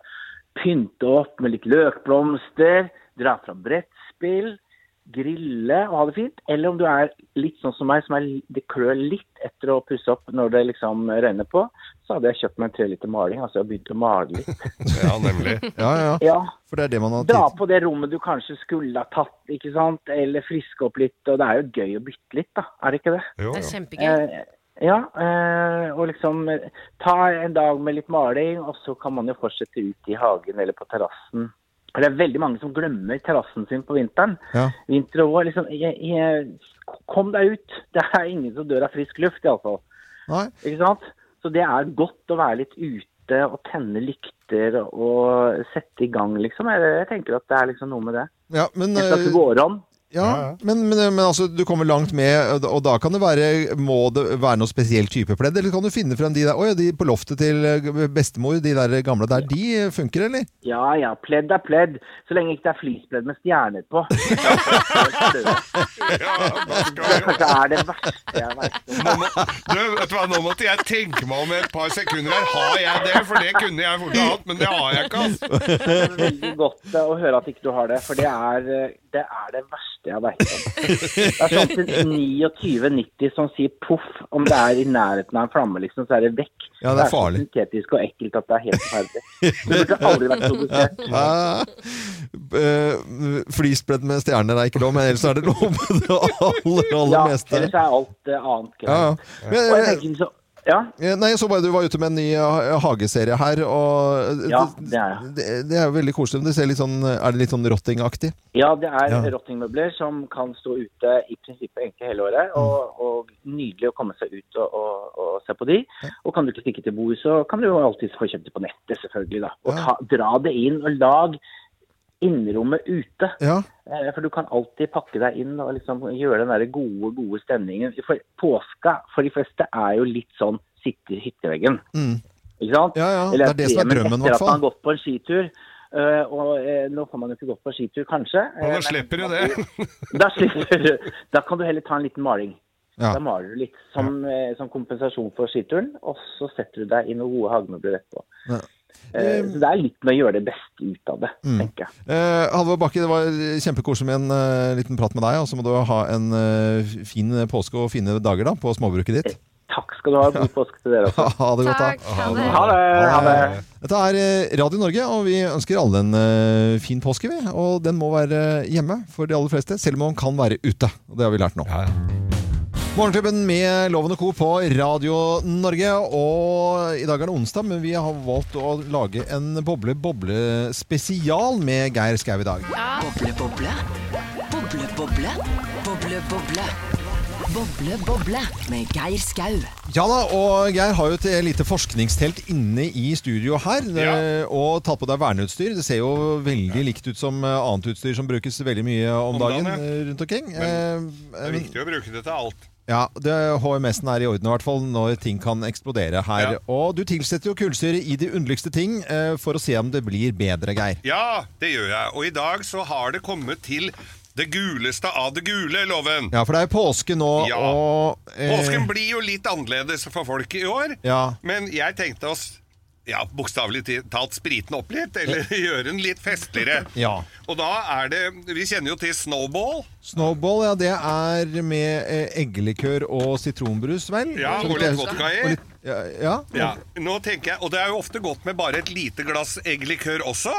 Pynte opp med litt løkblomster. Dra fram brettspill. Grille og ha det fint. Eller om du er litt sånn som meg, som er, det klør litt etter å pusse opp når det liksom røyner på, så hadde jeg kjøpt meg en tre liter maling. Altså jeg har begynt å male litt. Ja, nemlig. Ja, ja, Ja, for det er det man har Dra på det rommet du kanskje skulle ha tatt, ikke sant? Eller friske opp litt. Og det er jo gøy å bytte litt, da. Er det ikke det? Jo, Det er kjempegøy. Eh, ja, eh, og liksom ta en dag med litt maling, og så kan man jo fortsette ut i hagen eller på terrassen. For Det er veldig mange som glemmer terrassen sin på vinteren. Ja. Vinter og vår. Liksom, jeg, jeg, kom deg ut. Det er ingen som dør av frisk luft, iallfall. Nei? Ikke sant? Så det er godt å være litt ute og tenne lykter og sette i gang, liksom. Jeg, jeg tenker at det er liksom noe med det. Ja, men, Etter at det går våronn. Ja, men, men, men altså, du kommer langt med, og da kan det være Må det være noe spesiell type pledd, eller kan du finne frem de der Å ja, de på loftet til eh, bestemor, de der gamle der, de funker, eller? Ja ja, pledd er pledd. Så lenge ikke det er fleecepledd med stjerner på. Ja, Det kanskje er det verste jeg vet. Nå må, du, vet du hva, nå måtte jeg tenke meg om et par sekunder her. Har jeg det? For det kunne jeg fort ha hatt, men det har jeg ikke. Altså. Det er veldig godt eh, å høre at ikke du har det, for det er eh, det, er det verste jeg veit om. Det er sånn til 29,90 som sier poff om det er i nærheten av en flamme, liksom, så er det vekk. Ja, det er farlig. så syntetisk og ekkelt at det er helt ferdig. Det burde aldri vært produsert. Uh, Fleecepledd med stjerner er ikke lov, men ellers er det lov med det aller, aller Ja, meste. ellers er alt eh, annet Ja, ja. Men, Og jeg eh, tenker så, ja, Nei, jeg så bare du var ute med en ny eh, hageserie her, og Ja, det er jeg. det, det er jo veldig koselig. men Det sånn, er det litt sånn rottingaktig? Ja, det er Ja. rottingmøbler som kan stå ute i prinsippet egentlig hele året. Mm. Og, og nydelig å komme seg ut og, og, og se på de. Og kan du ikke stikke til bord, så kan du jo alltid få kjøpt det på nettet, selvfølgelig. da. Og Ja. ta, dra det inn og lag innerommet ute. Ja. Eh, For du kan alltid pakke deg inn og liksom gjøre den der gode, gode stemningen. For påska for de fleste er jo litt sånn sitte i hytteveggen. Mm. Ikke sant? Ja, ja, Eller det er det som er drømmen, i hvert fall. Etter at man har gått på en skitur. Uh, og uh, nå får man jo ikke gått på skitur, kanskje. Og da slipper du det. da, slipper, du- da kan du heller ta en liten maling. Ja. Da maler du litt som, eh, som kompensasjon for skituren, og så setter du deg i noen gode hagemøbler etterpå. Ja. Eh, så det er litt med å gjøre det beste ut av det, Mm. tenker jeg. Eh, Halvor Bakke, det var kjempekoselig med en uh, liten prat med deg. Og så må du ha en uh, fin påske og fine dager da, på småbruket ditt. Takk skal du ha. God påske til dere også. Ha det godt, da. Takk. Ha det. Ha det. Ha det. Dette er Radio Norge, og vi ønsker alle en uh, fin påske. Vi. Og den må være hjemme for de aller fleste, selv om man kan være ute. Og det har vi lært nå. Ja, ja. Morgenklubben med Loven og Co. på Radio Norge. Og i dag er det onsdag, men vi har valgt å lage en boble-boble-spesial med Geir Skau i dag. Boble, boble. Boble, boble. Boble, boble. Boble, boble med Geir Skau. Ja da, og Geir har jo et lite forskningstelt inne i studio her. Ja. eh, Og tatt på deg verneutstyr. Det ser jo veldig likt ut som eh, annet utstyr som brukes veldig mye om, Om dagen, dagen ja. eh, rundt omkring. Men Det er viktig å bruke det til alt. Ja, det HMS-en er i orden i hvert fall når ting kan eksplodere her. Ja. Og du tilsetter jo kullsyre i de underligste ting eh, for å se om det blir bedre, Geir. Ja, det gjør jeg. Og i dag så har det kommet til det guleste av det gule, Loven. Ja, for det er påske nå, Ja. og eh, Påsken blir jo litt annerledes for folk i år. Ja. Men jeg tenkte oss ja, bokstavelig talt spriten opp litt, eller gjøre den litt festligere. Ja. Og da er det Vi kjenner jo til Snowball. Snowball, ja, det er med eh, eggelikør og sitronbrus, vel? Ja, og litt vodka i. Ja, ja. Ja, nå tenker jeg, Og det er jo ofte godt med bare et lite glass eggelikør også.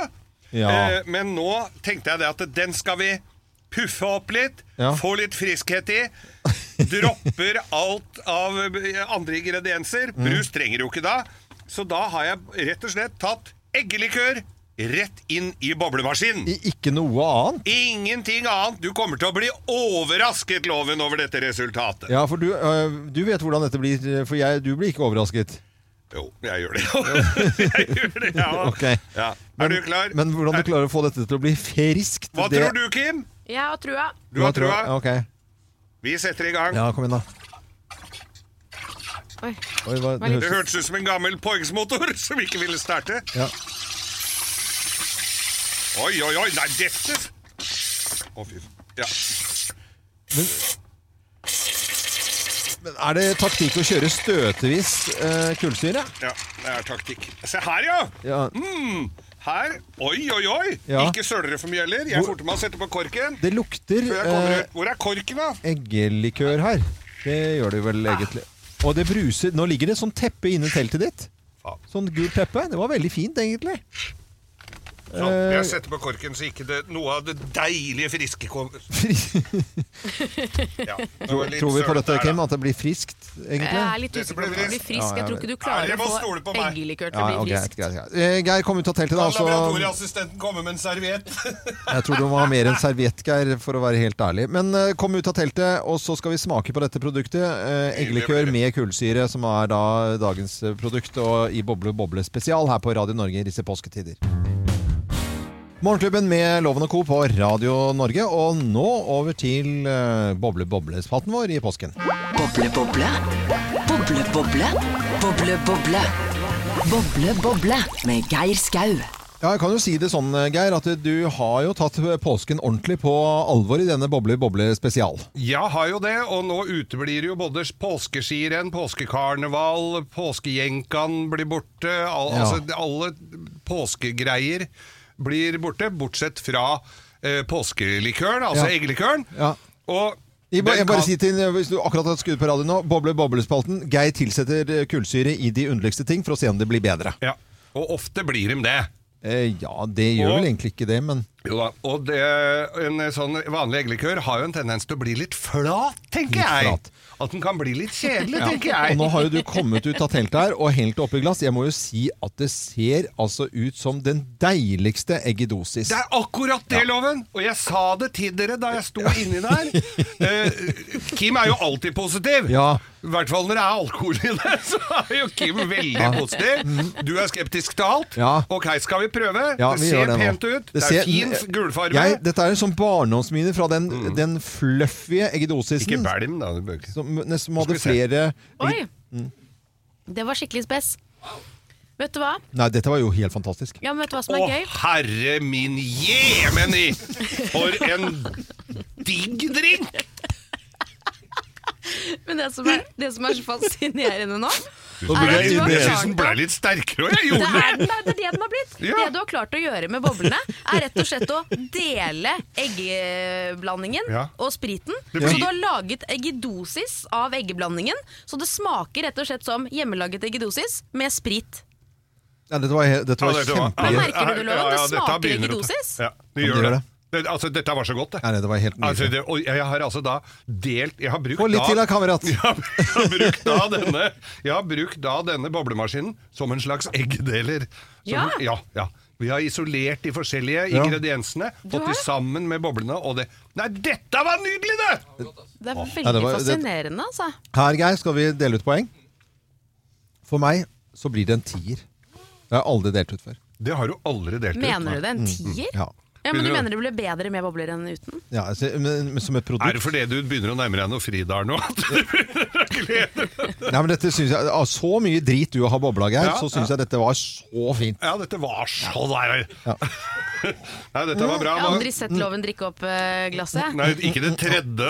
Ja. Eh, men nå tenkte jeg det at den skal vi puffe opp litt, Ja. få litt friskhet i. Dropper alt av eh, andre ingredienser. Mm. Brus trenger jo ikke da. Så da har jeg rett og slett tatt eggelikør rett inn i boblemaskinen. I- Ikke noe annet? Ingenting annet. Du kommer til å bli overrasket, Loven, over dette resultatet. Ja, for du, øh, du vet hvordan dette blir, for jeg, du blir ikke overrasket. Jo, jeg gjør det. jeg gjør det, ja. Okay. ja. Er du klar? Men hvordan du klarer å få dette til å bli friskt Hva det- tror du, Kim? Jeg har trua. Du har trua? Ja, Ok. Vi setter i gang. Ja, kom inn da. Oi. Oi, hva, det, Det hørtes ut som en gammel Poingsmotor som ikke ville starte. Ja. Oi, oi, oi, nei, dette Å, fy Ja. Men er det taktikk å kjøre støtevis eh, kullsyre? ja, det er taktikk. Se her, ja! Ja. Mm, her. Oi, oi, oi! Ja. Ikke søler det for mye heller. Jeg forter meg å sette på korken. Det lukter ut. Hvor er korken, da? eggelikør her. Det gjør det vel egentlig. Og det bruser Nå ligger det sånn teppe inni teltet ditt. Sånn gult teppe. Det var veldig fint, egentlig. Sånn, jeg setter på korken så ikke det, noe av det deilige friske kommer. Ja, Tror vi på dette, der, Kim? At det blir friskt, Jeg er litt usikker på om det blir friskt. frisk. Jeg tror ikke du klarer å på få eggelikør til å bli friskt. greit, greit. Eh, Geir, kom ut av teltet, da. Så laboratorieassistenten komme med en serviett? jeg tror du må ha mer enn serviett, Geir, for å være helt ærlig. Men eh, kom ut av teltet, og så skal vi smake på dette produktet. Eggelikør med kullsyre, som er da dagens produkt, og i Boble Boble spesial her på Radio Norge i disse påsketider. Morgenklubben med Loven og Co. på Radio Norge, og nå over til eh, Boble Boble-spalten vår i påsken. Boble, boble. Boble, boble. Boble, boble. Boble, boble med Geir Skau. Ja, jeg kan jo si det sånn, Geir, at du har jo tatt påsken ordentlig på alvor i denne Boble Boble spesial. Ja, har jo det, og nå uteblir jo både påskeskirenn, påskekarneval, påskejenkan blir borte. Al Ja. Altså alle påskegreier blir borte, bortsett fra eh, påskelikøren, altså Ja. eggelikøren. Ja. Og Jeg, bare, den jeg bare kan- si til, Hvis du akkurat har skudd på radio nå, boble-boblespalten. Geir tilsetter eh, kullsyre i de underligste ting for å se om det blir bedre. ja, og ofte blir de det. Eh, ja, det gjør Og- vel egentlig ikke det, men Jo da, og det, en sånn vanlig eggelikør har jo en tendens til å bli litt flat, tenker Litt jeg. flat. At den kan bli litt kjedelig, ja. tenker Og jeg. nå har jo du kommet ut av teltet her og helt oppi glass. Jeg må jo si at det ser altså ut som den deiligste eggedosis. Det er akkurat det, Loven! Og jeg sa det til dere da jeg sto inni der. Uh, Kim er jo alltid positiv. Ja. I hvert fall når det er alkohol i det, så er jo Kim veldig positiv. Du er skeptisk til alt. Ja. Ok, skal vi prøve? Ja, det ser det pent ut. Det, det er fin gulfarge. Dette er en sånn barndomsminne fra den, den fluffy eggedosisen. Ikke bælm, da. du bør ikke. Som nesten hadde flere Oi! Mm. Det var skikkelig spes. Vet du hva? Nei, dette var jo helt fantastisk. Ja, men vet du hva som Å, er gøy? herre min jemeni! For en digg drink! Men det som er, det som er så fascinerende nå er ble at du har Jeg ivrig. den ble litt sterkere, og jeg gjorde det! Er, det er det den har blitt. Ja. Det du har klart å gjøre med boblene, er rett og slett å dele eggeblandingen Ja. og spriten. Blir- Så du har laget eggedosis av eggeblandingen, så det smaker rett og slett som hjemmelaget eggedosis med sprit. Ja, dette var, dette var Ja, dette var- kjempegøy. Hva merker du det, Loven? Det smaker eggedosis. Ja, det gjør det det. Altså, dette var så godt, det. Nei, det var helt Altså, det, og jeg har altså da delt Jeg har brukt Få litt da, til da, kamerat. Jeg har, jeg har brukt da denne Jeg har brukt da denne boblemaskinen som en slags eggdeler. Som, Ja. ja, ja. Vi har isolert de forskjellige Ja. ingrediensene, fått de sammen med boblene, og det Nei, dette var nydelig, det! Det er veldig Ja, det var- fascinerende, altså. Her, Geir, skal vi dele ut poeng. For meg så blir det en tier. Det har jeg aldri delt ut før. Det har du aldri delt ut. Mener du det? En tier? Ja. Ja, Men du mener det blir bedre med bobler enn uten? Ja, altså, men, men som et produkt. Er det fordi du begynner å nærme deg noe Fridal nå? at du? Nei, men dette synes jeg, av Så mye drit du har bobla, Geir, Ja, så syns ja. jeg dette var så fint. Ja, dette var så der. Nei, dette var bra. Jeg har aldri sett loven drikke opp eh, glasset. Nei, ikke det tredje.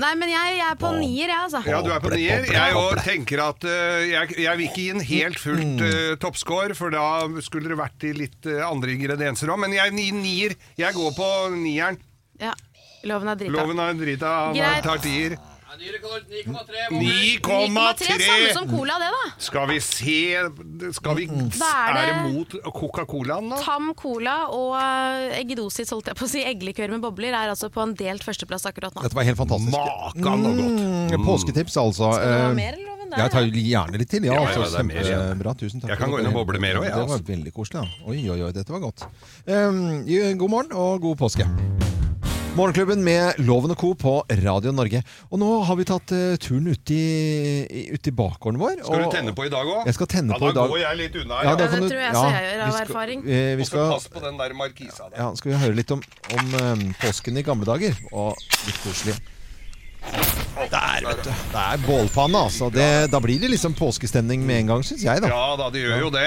Nei, men jeg, jeg er på nier, jeg, altså. Ja, du er på nier. Jeg òg tenker at eh, jeg, jeg vil ikke gi en helt fullt uh, toppscore, for da skulle det vært i litt eh, andre ingredienser òg. Men jeg gir nier. Jeg går på nieren. Ja. Loven er drita. Loven er drita. Greit. Tar tier. Ny rekord, 9,3. 9,3, samme som cola, det, da. Skal vi se Skal vi Hva er det mot Coca-Colaen, da? Tam cola og uh, eggedosis, holdt jeg på å si, eggelikør med bobler, er altså på en delt førsteplass akkurat nå. Dette var helt fantastisk. Makan og godt. Mm, påsketips, altså. Skal du ha Eh, mer, eller, Der, er Jeg tar gjerne litt til. Ja, Ja, altså, ja, mer igjen. Kjempebra. Tusen takk. Jeg kan gå inn og boble mer òg, jeg, Det var altså. veldig koselig. Ja. Oi, oi, oi, dette var godt. Um, god morgen og god påske. Morgenklubben med Loven og Co. på Radio Norge. Og nå har vi tatt uh, turen ut i, ut i bakgården vår. Skal du tenne på i dag òg? Jeg skal tenne ja, på i dag. Da går jeg litt unna. Ja, Ja, det det tror jeg ja, jeg gjør av skal- erfaring. eh, vi Og så skal, pass på den der markisa der. ja, skal vi høre litt om, om eh, påsken i gamle dager. Og litt koselig. Der, vet du. Det er bålpanne, altså. Det, da blir det liksom påskestemning med en gang, syns jeg, da. Ja da, det gjør jo det.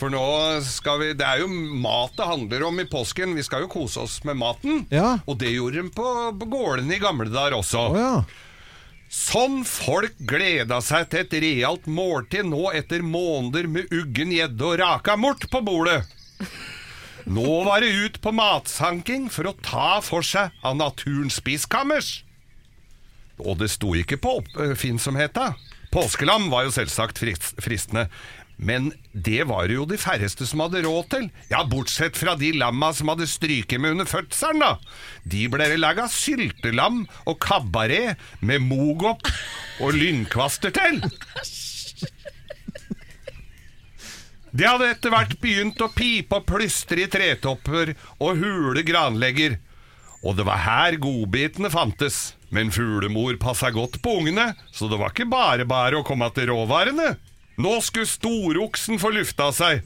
For nå skal vi Det er jo mat det handler om i påsken. Vi skal jo kose oss med maten. Ja. Og det gjorde de på, på gårdene i gamle dager også. Oh, ja. Sånn folk gleda seg til et realt måltid nå etter måneder med uggen gjedde og raka mort på bordet. Nå var det ut på matsanking for å ta for seg av naturens spiskammers. Og det sto ikke på oppfinnsomheta. Påskelam var jo selvsagt fristende. Men det var det jo de færreste som hadde råd til. Ja, bortsett fra de lamma som hadde stryket med under fødselen, da. De ble laga syltelam og kabaret med mogopp og lynkvaster til. Det hadde etter hvert begynt å pipe og plystre i tretopper og hule granlegger. Og det var her godbitene fantes. Men fuglemor passa godt på ungene, så det var ikke bare bare å komme til råvarene. Nå skulle storoksen få lufta seg.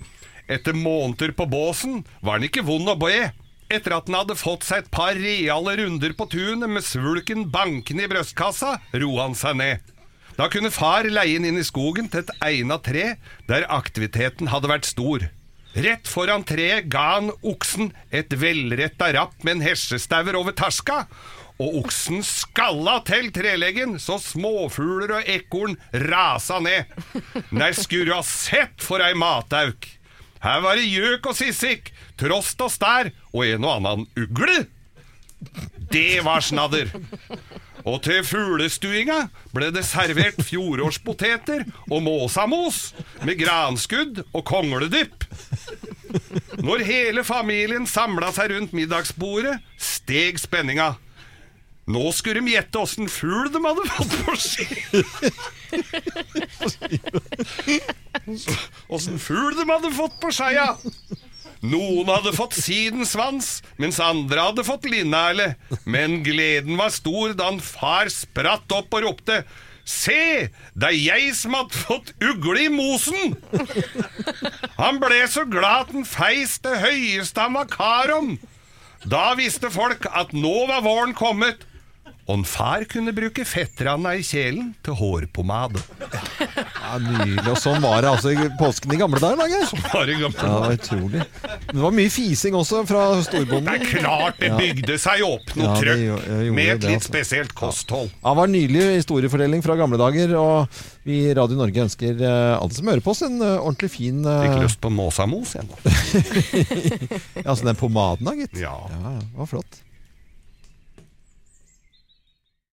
Etter måneder på båsen var den ikke vond å be. Etter at den hadde fått seg et par reale runder på tunet med svulken bankende i brystkassa, roa han seg ned. Da kunne far leie den inn i skogen til et egnet tre, der aktiviteten hadde vært stor. Rett foran treet ga han oksen et velretta rapp med en hesjestauer over terska, og oksen skalla til treleggen så småfugler og ekorn rasa ned. Nei, skulle du ha sett for ei matauk! Her var det gjøk og sissik, trost og stær og en og annen ugle. Det var snadder. Og til fuglestuinga ble det servert fjorårspoteter og måsamos med granskudd og kongledypp. Når hele familien samla seg rundt middagsbordet, steg spenninga. Nå skulle de gjette åssen fugl de hadde fått på ski. Åssen fugl de hadde fått på skeia. Noen hadde fått sidensvans, mens andre hadde fått linnæle. Men gleden var stor da en far spratt opp og ropte Se, det er jeg som hadde fått ugle i mosen! Han ble så glad at han feis det høyeste han var kar om. Da visste folk at nå var våren kommet, og en far kunne bruke fettranda i kjelen til hårpomade. Ja, Nydelig. Og sånn var det altså i påsken i gamle dager. Sånn var Var i gamle Ja, det utrolig. Men det var mye fising også fra storbonden. Det er klart det bygde seg opp noe Ja, det trøkk gjorde- det gjorde med et det, litt altså. spesielt kosthold. Ja, det var en nydelig historiefordeling fra gamle dager. Og vi i Radio Norge ønsker eh, alle som hører på oss, en eh, ordentlig fin eh, Fikk lyst på måsamos igjen. Altså den pomaden da, gitt. Ja. ja det var flott.